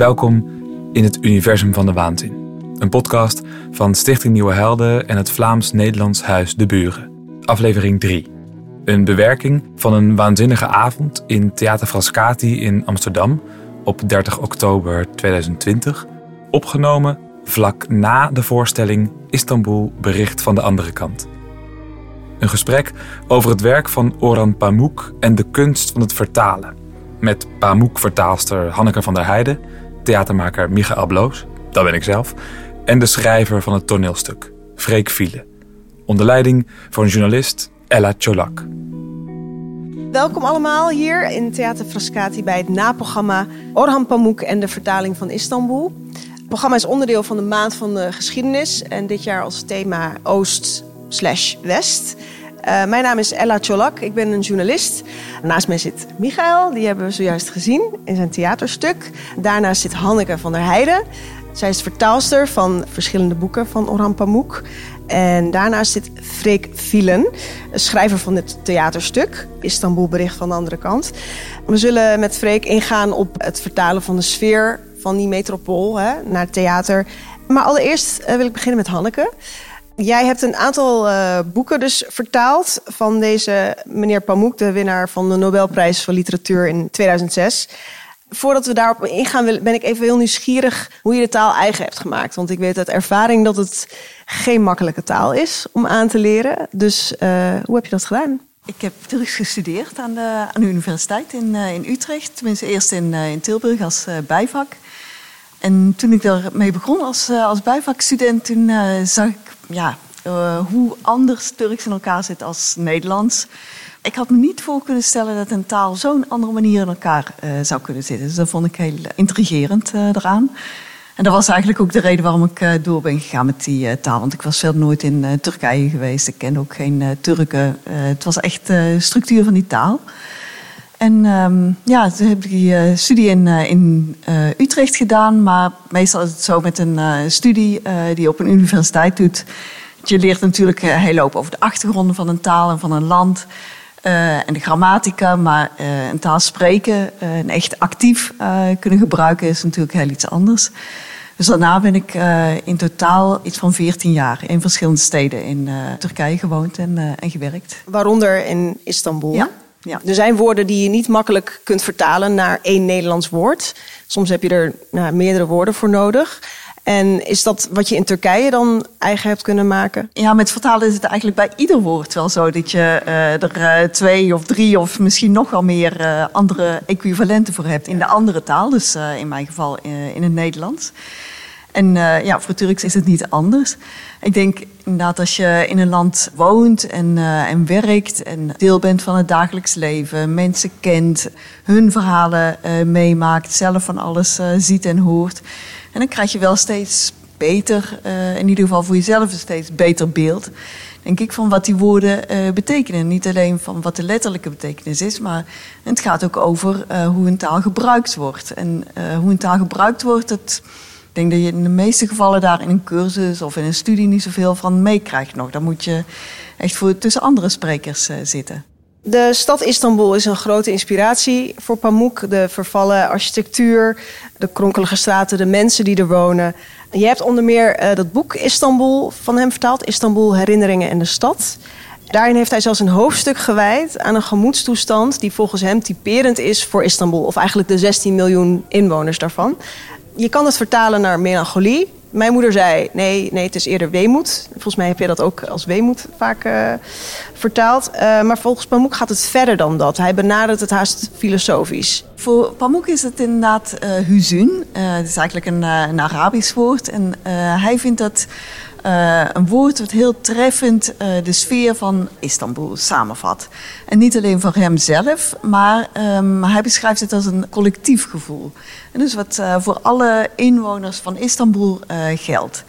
Welkom in het Universum van de Waanzin. Een podcast van Stichting Nieuwe Helden en het Vlaams-Nederlands Huis De Buren. Aflevering 3. Een bewerking van een waanzinnige avond in Theater Frascati in Amsterdam op 30 oktober 2020. Opgenomen vlak na de voorstelling Istanbul bericht van de andere kant. Een gesprek over het werk van Orhan Pamuk en de kunst van het vertalen. Met Pamuk-vertaalster Hanneke van der Heijden, theatermaker Michael Bloos, dat ben ik zelf, en de schrijver van het toneelstuk, Freek Viele. Onder leiding van journalist Ella Cholak. Welkom allemaal hier in Theater Frascati bij het naprogramma Orhan Pamuk en de vertaling van Istanbul. Het programma is onderdeel van de Maand van de Geschiedenis en dit jaar als thema Oost slash West. Uh, mijn naam is Ella Cholak, ik ben een journalist. Naast mij zit Michael, die hebben we zojuist gezien in zijn theaterstuk. Daarnaast zit Hanneke van der Heijden. Zij is vertaalster van verschillende boeken van Orhan Pamuk. En daarnaast zit Freek Vielen, schrijver van dit theaterstuk, Istanbul Bericht van de andere kant. We zullen met Freek ingaan op het vertalen van de sfeer van die metropool hè, naar theater. Maar allereerst eh, wil ik beginnen met Hanneke. Jij hebt een aantal uh, boeken dus vertaald van deze meneer Pamuk, de winnaar van de Nobelprijs voor Literatuur in 2006. Voordat we daarop ingaan, ben ik even heel nieuwsgierig hoe je de taal eigen hebt gemaakt. Want ik weet uit ervaring dat het geen makkelijke taal is om aan te leren. Dus uh, hoe heb je dat gedaan? Ik heb Turks gestudeerd aan de, aan universiteit in, uh, in Utrecht. Tenminste, eerst in, in Tilburg als bijvak. En toen ik daarmee begon als, als bijvakstudent, toen zag ik ja, uh, hoe anders Turks in elkaar zit als Nederlands. Ik had me niet voor kunnen stellen dat een taal zo'n andere manier in elkaar uh, zou kunnen zitten. Dus dat vond ik heel intrigerend uh, eraan. En dat was eigenlijk ook de reden waarom ik door ben gegaan met die taal. Want ik was verder nooit in Turkije geweest. Ik ken ook geen Turken. het was echt de structuur van die taal. En um, ja, toen heb ik die studie in, in Utrecht gedaan. Maar meestal is het zo met een studie die je op een universiteit doet je leert natuurlijk een hele hoop over de achtergronden van een taal en van een land. En de grammatica, maar een taal spreken en echt actief kunnen gebruiken is natuurlijk heel iets anders. Dus daarna ben ik in totaal iets van 14 jaar in verschillende steden in Turkije gewoond en, en gewerkt. Waaronder in Istanbul. Ja. Ja. Er zijn woorden die je niet makkelijk kunt vertalen naar één Nederlands woord. Soms heb je er nou, meerdere woorden voor nodig. En is dat wat je in Turkije dan eigen hebt kunnen maken? Ja, met vertalen is het eigenlijk bij ieder woord wel zo dat je uh, er uh, twee of drie of misschien nog wel meer uh, andere equivalenten voor hebt in de andere taal. Dus in mijn geval in het Nederlands. En ja, voor Turks is het niet anders. Ik denk inderdaad als je in een land woont en, en werkt en deel bent van het dagelijks leven, mensen kent, hun verhalen meemaakt, zelf van alles ziet en hoort en dan krijg je wel steeds beter, uh, in ieder geval voor jezelf een steeds beter beeld. Denk ik van wat die woorden uh, betekenen. Niet alleen van wat de letterlijke betekenis is, maar het gaat ook over uh, hoe een taal gebruikt wordt. En hoe een taal gebruikt wordt, ik denk dat je in de meeste gevallen daar in een cursus of in een studie niet zoveel van meekrijgt nog. Dan moet je echt voor tussen andere sprekers zitten. De stad Istanbul is een grote inspiratie voor Pamuk. De vervallen architectuur, de kronkelige straten, de mensen die er wonen. Je hebt onder meer uh, dat boek Istanbul van hem vertaald, Istanbul Herinneringen en de Stad. Daarin heeft hij zelfs een hoofdstuk gewijd aan een gemoedstoestand die volgens hem typerend is voor Istanbul, of eigenlijk de 16 miljoen inwoners daarvan. Je kan het vertalen naar melancholie, mijn moeder zei: nee, nee, het is eerder weemoed. Volgens mij heb je dat ook als weemoed vaak uh, vertaald. Uh, maar volgens Pamuk gaat het verder dan dat. Hij benadert het haast filosofisch. Voor Pamuk is het inderdaad uh, huzun. het is eigenlijk een, een Arabisch woord. En hij vindt dat uh, een woord wat heel treffend uh, de sfeer van Istanbul samenvat. En niet alleen voor hemzelf, maar um, hij beschrijft het als een collectief gevoel. En dus wat uh, voor alle inwoners van Istanbul geldt.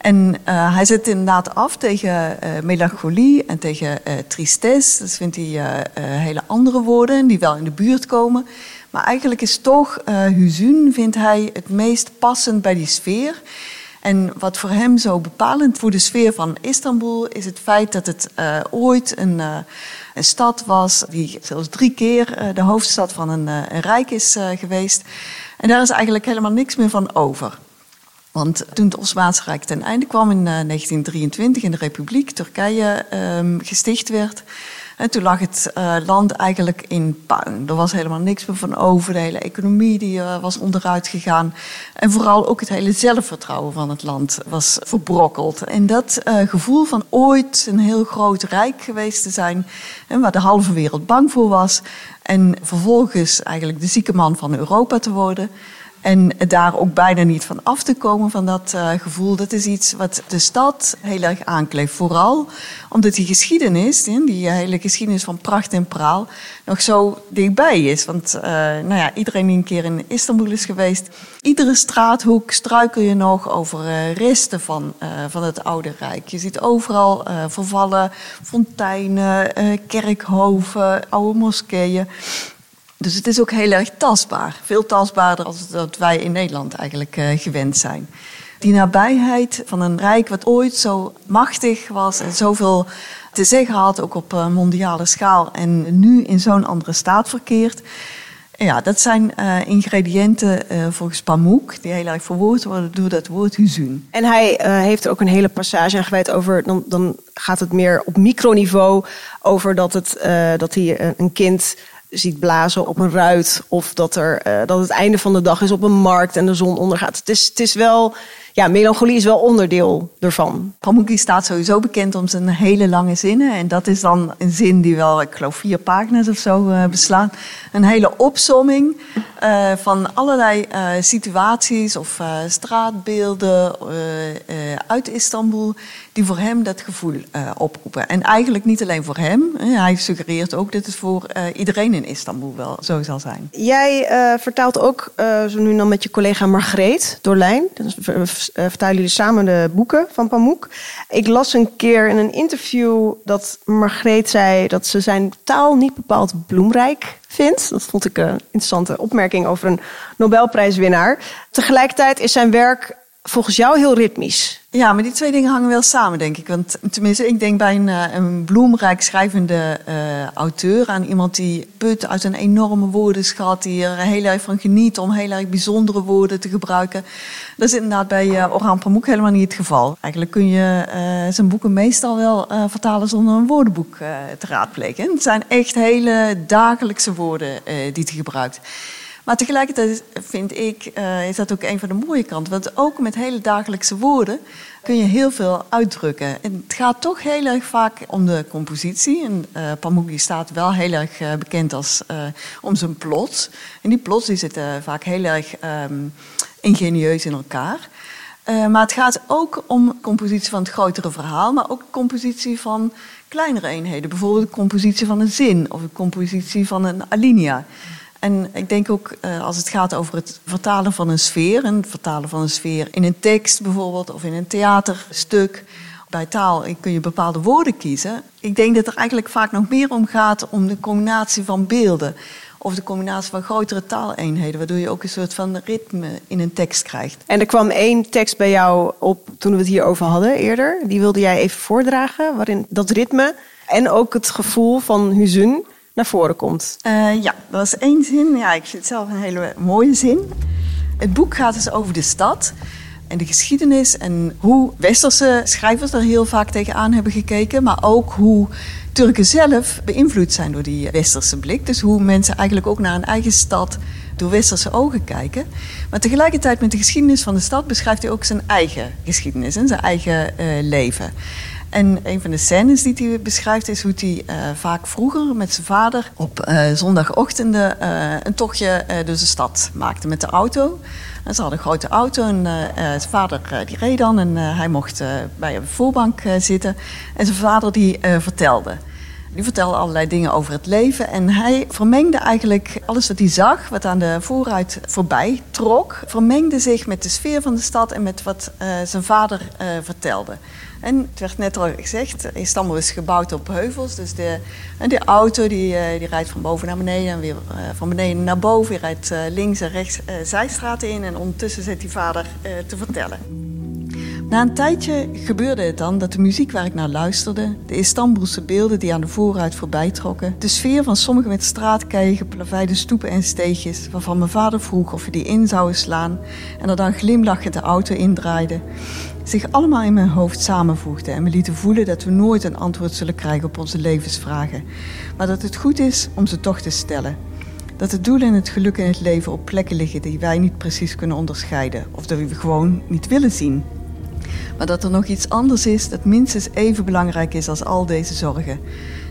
En hij zet inderdaad af tegen melancholie en tegen tristesse. Dat vindt hij hele andere woorden die wel in de buurt komen. Maar eigenlijk is toch huzun, vindt hij, het meest passend bij die sfeer. En wat voor hem zo bepalend voor de sfeer van Istanbul is het feit dat het uh, ooit een, uh, een, stad was die zelfs drie keer uh, de hoofdstad van een, een rijk is geweest. En daar is eigenlijk helemaal niks meer van over. Want toen het Osmaanse Rijk ten einde kwam in 1923 in de Republiek Turkije um, gesticht werd, en toen lag het uh, land eigenlijk in puin. Er was helemaal niks meer van over. De hele economie die, uh, was onderuit gegaan. En vooral ook het hele zelfvertrouwen van het land was verbrokkeld. En dat uh, gevoel van ooit een heel groot rijk geweest te zijn... waar de halve wereld bang voor was... en vervolgens eigenlijk de zieke man van Europa te worden... En daar ook bijna niet van af te komen van dat uh, gevoel, dat is iets wat de stad heel erg aankleeft. Vooral omdat die geschiedenis, die hele geschiedenis van pracht en praal, nog zo dichtbij is. Want uh, nou ja, iedereen die een keer in Istanbul is geweest, iedere straathoek struikel je nog over resten van, van het oude rijk. Je ziet overal vervallen fonteinen, kerkhoven, oude moskeeën. Dus het is ook heel erg tastbaar. Veel tastbaarder dan dat wij in Nederland eigenlijk uh, gewend zijn. Die nabijheid van een rijk wat ooit zo machtig was en zoveel te zeggen had, ook op uh, mondiale schaal, en nu in zo'n andere staat verkeert. Ja, dat zijn uh, ingrediënten volgens Pamuk die heel erg verwoord worden door dat woord huzuun. En hij heeft er ook een hele passage aan over, dan, dan gaat het meer op microniveau over dat, het, dat hij een kind ziet blazen op een ruit. Of dat, er, uh, dat het einde van de dag is op een markt en de zon ondergaat. Het is, het is wel, ja, melancholie is wel onderdeel ervan. Pamukki staat sowieso bekend om zijn hele lange zinnen. En dat is dan een zin die wel, ik geloof, vier pagina's of zo uh, beslaat. Een hele opsomming uh, van allerlei situaties of straatbeelden uit Istanbul die voor hem dat gevoel uh, oproepen. En eigenlijk niet alleen voor hem. Hij suggereert ook dat het voor uh, iedereen in Istanbul wel zo zal zijn. Jij uh, vertaalt ook zo nu dan met je collega Margreet Dorlijn. Vertalen jullie samen de boeken van Pamuk. Ik las een keer in een interview dat Margreet zei dat ze zijn taal niet bepaald bloemrijk vindt. Dat vond ik een interessante opmerking over een Nobelprijswinnaar. Tegelijkertijd is zijn werk volgens jou heel ritmisch. Ja, maar die twee dingen hangen wel samen, denk ik. Want tenminste, ik denk bij een, eh, een bloemrijk schrijvende uh, auteur aan iemand die put uit een enorme woordenschat, die er heel erg van geniet om heel erg bijzondere woorden te gebruiken. Dat is inderdaad bij uh, Orhan Pamuk helemaal niet het geval. Eigenlijk kun je zijn boeken meestal wel vertalen zonder een woordenboek te raadplegen. Het zijn echt hele dagelijkse woorden die hij gebruikt. Maar tegelijkertijd vind ik, uh, is dat ook een van de mooie kanten. Want ook met hele dagelijkse woorden kun je heel veel uitdrukken. En het gaat toch heel erg vaak om de compositie. En uh, Pamukki staat wel heel erg uh, bekend als, om zijn plots. En die plots die zitten vaak heel erg um, ingenieus in elkaar. maar het gaat ook om compositie van het grotere verhaal, maar ook compositie van kleinere eenheden. Bijvoorbeeld de compositie van een zin of de compositie van een alinea. En ik denk ook uh, als het gaat over het vertalen van een sfeer, en het vertalen van een sfeer in een tekst bijvoorbeeld, of in een theaterstuk. Bij taal kun je bepaalde woorden kiezen. Ik denk dat er eigenlijk vaak nog meer om gaat om de combinatie van beelden. Of de combinatie van grotere taaleenheden, waardoor je ook een soort van ritme in een tekst krijgt. En er kwam één tekst bij jou op toen we het hierover hadden eerder. Die wilde jij even voordragen, waarin dat ritme en ook het gevoel van Huzun naar voren komt. Uh, ja, dat is één zin. Ja, ik vind het zelf een hele mooie zin. Het boek gaat dus over de stad en de geschiedenis en hoe westerse schrijvers er heel vaak tegenaan hebben gekeken, maar ook hoe Turken zelf beïnvloed zijn door die westerse blik. Dus hoe mensen eigenlijk ook naar een eigen stad door westerse ogen kijken. Maar tegelijkertijd met de geschiedenis van de stad beschrijft hij ook zijn eigen geschiedenis en zijn eigen uh, leven. En een van de scènes die hij beschrijft is hoe hij uh, vaak vroeger met zijn vader op uh, zondagochtenden uh, een tochtje door de stad maakte met de auto. En ze hadden een grote auto en zijn vader die reed dan en hij mocht bij een voorbank zitten. En zijn vader die vertelde. Die vertelde allerlei dingen over het leven. En hij vermengde eigenlijk alles wat hij zag, wat aan de vooruit voorbij trok, vermengde zich met de sfeer van de stad en met wat zijn vader vertelde. En het werd net al gezegd, Istanbul is gebouwd op heuvels. Dus de, en de auto die, eh, die rijdt van boven naar beneden en weer eh, van beneden naar boven. Je rijdt eh, links en rechts zijstraten in en ondertussen zit die vader te vertellen. Na een tijdje gebeurde het dan dat de muziek waar ik naar luisterde, de Istanbulse beelden die aan de vooruit voorbij trokken, de sfeer van sommige met straatkeien geplaveide stoepen en steegjes, waarvan mijn vader vroeg of we die in zouden slaan en er dan glimlachend de auto indraaide, zich allemaal in mijn hoofd samenvoegden en me lieten voelen dat we nooit een antwoord zullen krijgen op onze levensvragen, maar dat het goed is om ze toch te stellen. Dat het doel en het geluk in het leven op plekken liggen die wij niet precies kunnen onderscheiden of dat we gewoon niet willen zien. Maar dat er nog iets anders is dat minstens even belangrijk is als al deze zorgen.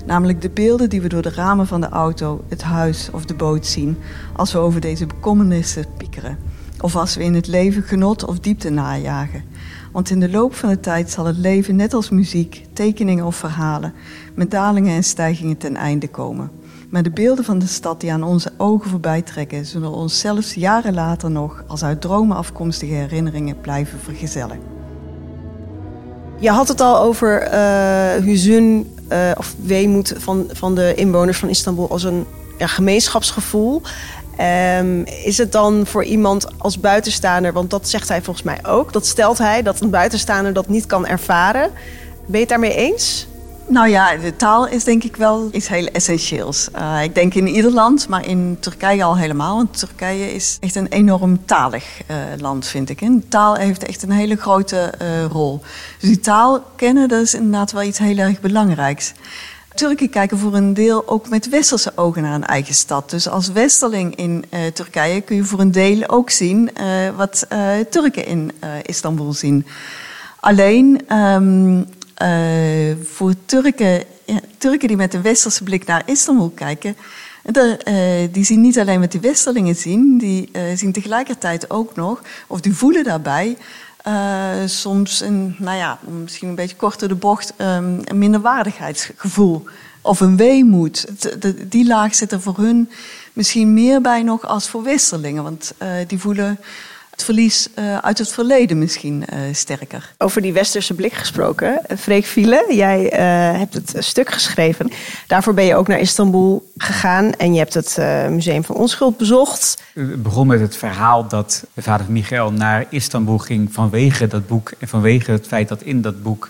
Namelijk de beelden die we door de ramen van de auto, het huis of de boot zien als we over deze bekommernissen piekeren. Of als we in het leven genot of diepte najagen. Want in de loop van de tijd zal het leven net als muziek, tekeningen of verhalen met dalingen en stijgingen ten einde komen. Maar de beelden van de stad die aan onze ogen voorbij trekken, zullen ons zelfs jaren later nog als uit dromen afkomstige herinneringen blijven vergezellen. Je had het al over uh, huzun uh, of weemoed van, van de inwoners van Istanbul als een ja, gemeenschapsgevoel. Um, is het dan voor iemand als buitenstaander, want dat zegt hij volgens mij ook, dat stelt hij dat een buitenstaander dat niet kan ervaren. Ben je het daarmee eens? Nou ja, de taal is denk ik wel iets heel essentieels. Uh, ik denk in ieder land, maar in Turkije al helemaal. Want Turkije is echt een enorm talig uh, land, vind ik. En taal heeft echt een hele grote uh, rol. Dus die taal kennen, dat is inderdaad wel iets heel erg belangrijks. Turken kijken voor een deel ook met westerse ogen naar een eigen stad. Dus als westerling in Turkije kun je voor een deel ook zien wat Turken in Istanbul zien. Alleen um, uh, voor Turken, die met een westerse blik naar Istanbul kijken, de, uh, die zien niet alleen wat die westerlingen zien, die uh, zien tegelijkertijd ook nog, of die voelen daarbij, soms een, nou ja, misschien een beetje korter de bocht, um, een minderwaardigheidsgevoel of een weemoed. Die laag zit er voor hun misschien meer bij nog als voor westerlingen, want die voelen het verlies uh, uit het verleden misschien uh, sterker. Over die westerse blik gesproken. Freek Viele, jij uh, hebt het stuk geschreven. Daarvoor ben je ook naar Istanbul gegaan en je hebt het Museum van Onschuld bezocht. Het begon met het verhaal dat vader Michael naar Istanbul ging vanwege dat boek. En vanwege het feit dat in dat boek,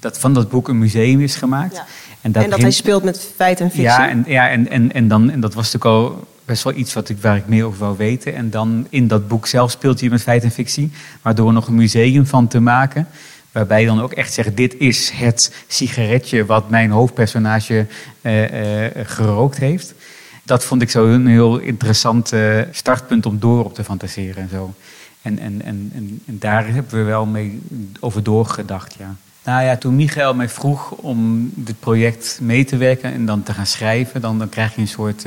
dat van dat boek een museum is gemaakt. Ja. En dat, en dat hij speelt met feit en fictie. Ja, en, ja, en, en, en, dan, en dat was natuurlijk al best wel iets wat ik, waar ik meer over wou weten. En dan in dat boek zelf speelt hij met feit en fictie. Waardoor nog een museum van te maken. Waarbij je dan ook echt zegt, dit is het sigaretje wat mijn hoofdpersonage eh, eh, gerookt heeft. Dat vond ik zo een heel interessant uh, startpunt om door op te fantaseren en zo. En, en, en, en, daar hebben we wel mee over doorgedacht, ja. Nou ja, toen Michael mij vroeg om dit project mee te werken en dan te gaan schrijven, dan, dan krijg je een soort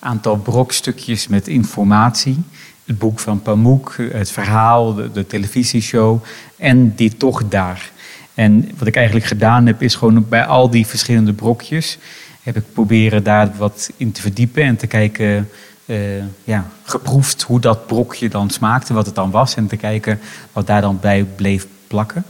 aantal brokstukjes met informatie. Het boek van Pamuk, het verhaal, de, televisieshow en die toch daar. En wat ik eigenlijk gedaan heb, is gewoon bij al die verschillende brokjes heb ik proberen daar wat in te verdiepen en te kijken, uh, ja, geproefd hoe dat brokje dan smaakte, wat het dan was en te kijken wat daar dan bij bleef plakken.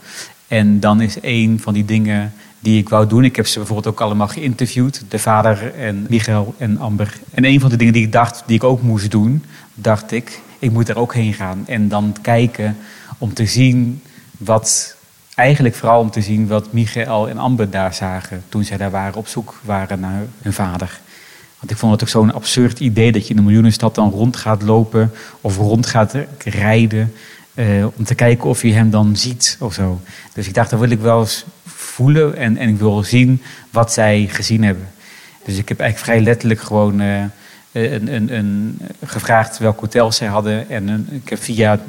En dan is een van die dingen die ik wou doen. Ik heb ze bijvoorbeeld ook allemaal geïnterviewd. De vader en Michael en Amber. En een van de dingen die ik dacht, die ik ook moest doen, dacht ik, ik moet er ook heen gaan. En dan kijken om te zien wat, eigenlijk vooral om te zien wat Michael en Amber daar zagen. Toen zij daar waren, op zoek waren naar hun vader. Want ik vond het ook zo'n absurd idee dat je in een miljoenenstad dan rond gaat lopen of rond gaat rijden. Uh, om te kijken of je hem dan ziet of zo. Dus ik dacht, dat wil ik wel eens voelen en, en ik wil zien wat zij gezien hebben. Dus ik heb eigenlijk vrij letterlijk gewoon uh, een, een, een, gevraagd welk hotel zij hadden. En ik heb via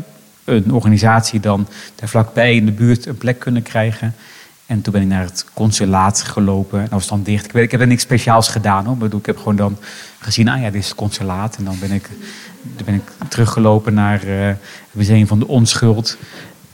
een organisatie dan daar vlakbij in de buurt een plek kunnen krijgen. En toen ben ik naar het consulaat gelopen. En dat was dan dicht. Ik, weet, ik heb er niks speciaals gedaan hoor. Ik, ik heb gewoon dan gezien, ah ja, dit is het consulaat. En dan ben ik, dan ben ik teruggelopen naar uh, het museum van de onschuld.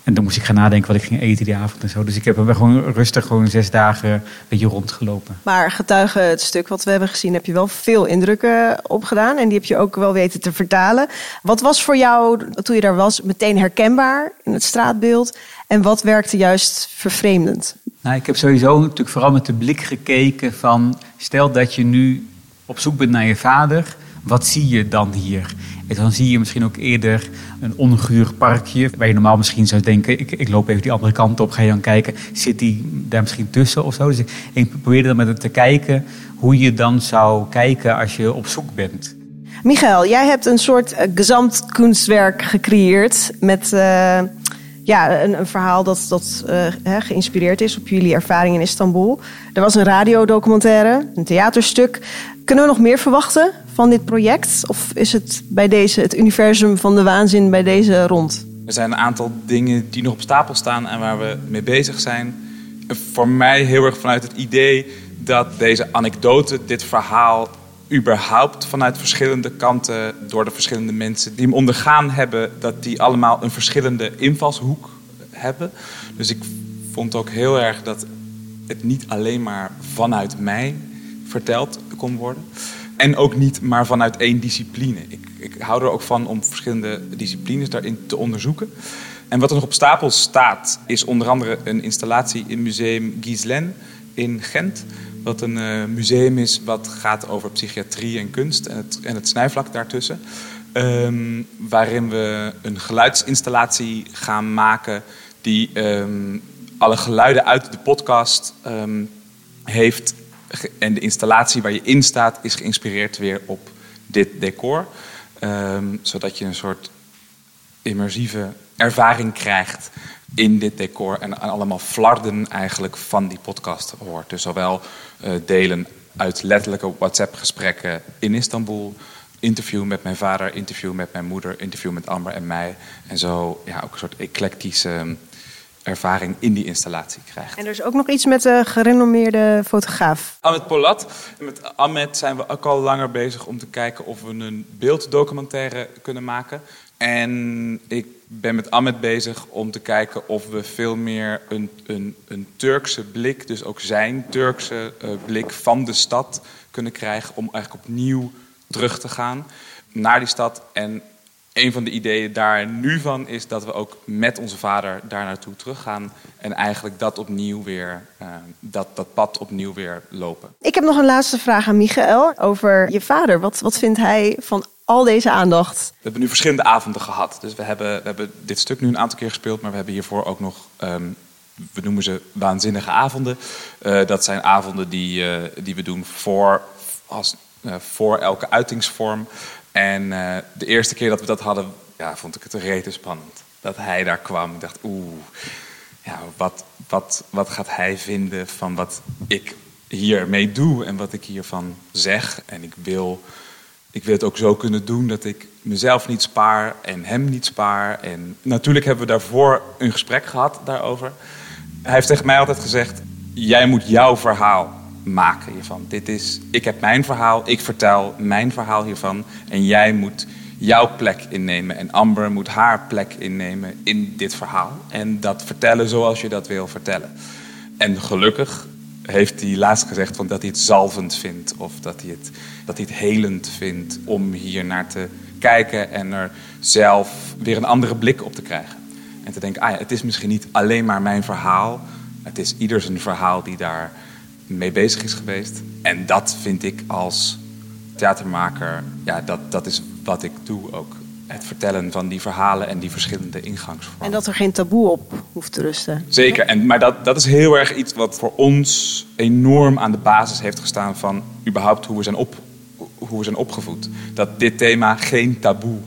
En dan moest ik gaan nadenken wat ik ging eten die avond en zo. Dus ik heb er gewoon rustig gewoon zes dagen een beetje rondgelopen. Maar getuige het stuk wat we hebben gezien, heb je wel veel indrukken opgedaan. En die heb je ook wel weten te vertalen. Wat was voor jou, toen je daar was, meteen herkenbaar in het straatbeeld? En wat werkte juist vervreemdend? Nou, ik heb sowieso natuurlijk vooral met de blik gekeken van... stel dat je nu op zoek bent naar je vader wat zie je dan hier? En dan zie je misschien ook eerder een onguur parkje. Waar je normaal misschien zou denken, ik, ik loop even die andere kant op. Ga je dan kijken, zit die daar misschien tussen of zo? Dus ik, probeerde dan met het te kijken hoe je dan zou kijken als je op zoek bent. Michael, jij hebt een soort uh, gezamtkunstwerk gecreëerd met uh, ja, een, verhaal dat, dat uh, geïnspireerd is op jullie ervaring in Istanbul. Er was een radiodocumentaire, een theaterstuk. Kunnen we nog meer verwachten van dit project? Of is het bij deze het universum van de waanzin bij deze rond? Er zijn een aantal dingen die nog op stapel staan en waar we mee bezig zijn. Voor mij heel erg vanuit het idee dat deze anekdote, dit verhaal, überhaupt vanuit verschillende kanten door de verschillende mensen die hem ondergaan hebben, dat die allemaal een verschillende invalshoek hebben. Dus ik vond ook heel erg dat het niet alleen maar vanuit mij verteld kon worden. En ook niet maar vanuit één discipline. Ik, ik hou er ook van om verschillende disciplines daarin te onderzoeken. En wat er nog op stapel staat, is onder andere een installatie in museum Gislen in Gent. Wat een uh, museum is wat gaat over psychiatrie en kunst en het, en het snijvlak daartussen. Um, waarin we een geluidsinstallatie gaan maken die um, alle geluiden uit de podcast um, heeft. En de installatie waar je in staat is geïnspireerd weer op dit decor. zodat je een soort immersieve ervaring krijgt in dit decor en allemaal flarden eigenlijk van die podcast hoort. Dus zowel uh, delen uit letterlijke WhatsApp-gesprekken in Istanbul, interview met mijn vader, interview met mijn moeder, interview met Amber en mij. En zo ja, ook een soort eclectische ehm, ervaring in die installatie krijgt. En er is ook nog iets met de gerenommeerde fotograaf. Ahmed Polat. Met Ahmed zijn we ook al langer bezig om te kijken of we een beelddocumentaire kunnen maken. En ik ben met Ahmed bezig om te kijken of we veel meer een, een, een Turkse blik, dus ook zijn Turkse uh, blik van de stad kunnen krijgen. Om eigenlijk opnieuw terug te gaan naar die stad. En een van de ideeën daar nu van is dat we ook met onze vader daar naartoe teruggaan. En eigenlijk dat opnieuw weer, uh, dat, dat pad opnieuw weer lopen. Ik heb nog een laatste vraag aan Michael over je vader. Wat, wat vindt hij van al deze aandacht? We hebben nu verschillende avonden gehad. Dus we hebben, we hebben dit stuk nu een aantal keer gespeeld, maar we hebben hiervoor ook nog, um, we noemen ze waanzinnige avonden. Uh, dat zijn avonden die, uh, die we doen voor, als, voor elke uitingsvorm. En de eerste keer dat we dat hadden, ja, vond ik het rete spannend. Dat hij daar kwam. Ik dacht, oeh, ja, wat, wat, wat gaat hij vinden van wat ik hiermee doe en wat ik hiervan zeg. En ik wil ik wil het ook zo kunnen doen dat ik mezelf niet spaar en hem niet spaar. En natuurlijk hebben we daarvoor een gesprek gehad daarover. Hij heeft tegen mij altijd gezegd: Jij moet jouw verhaal maken hiervan. Dit is, ik heb mijn verhaal, ik vertel mijn verhaal hiervan. En jij moet jouw plek innemen. En Amber moet haar plek innemen in dit verhaal. En dat vertellen zoals je dat wil vertellen. En gelukkig heeft hij laatst gezegd van dat hij het zalvend vindt. Of dat hij het, dat hij het helend vindt om hier naar te kijken en er zelf weer een andere blik op te krijgen. En te denken, ah ja, het is misschien niet alleen maar mijn verhaal. Het is ieder zijn verhaal die daar mee bezig is geweest. En dat vind ik als theatermaker, ja, dat, dat is wat ik doe ook het vertellen van die verhalen en die verschillende ingangsvormen. En dat er geen taboe op hoeft te rusten. Zeker, en, maar dat, dat is heel erg iets wat voor ons enorm aan de basis heeft gestaan van überhaupt hoe we zijn, op, hoe we zijn opgevoed. Dat dit thema geen taboe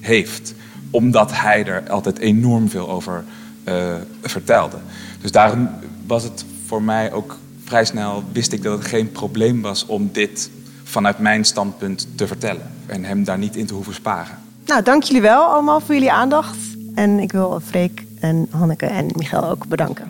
heeft, omdat hij er altijd enorm veel over uh, vertelde. Dus daarom was het voor mij ook vrij snel, wist ik dat het geen probleem was om dit vanuit mijn standpunt te vertellen. En hem daar niet in te hoeven sparen. Nou, dank jullie wel allemaal voor jullie aandacht. En ik wil Freek en Hanneke en Michael ook bedanken.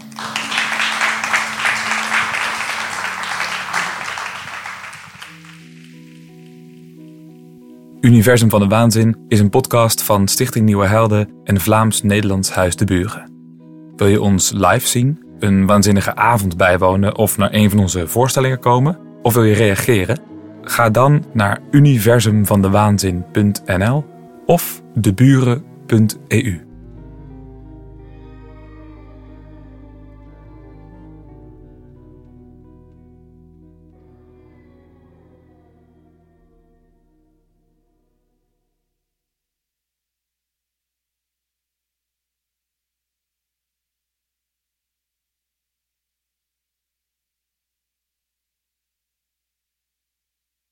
Universum van de Waanzin is een podcast van Stichting Nieuwe Helden en Vlaams-Nederlands Huis de Buren. Wil je ons live zien, een waanzinnige avond bijwonen of naar een van onze voorstellingen komen? Of wil je reageren? Ga dan naar universumvandewaanzin.nl of deburen.eu.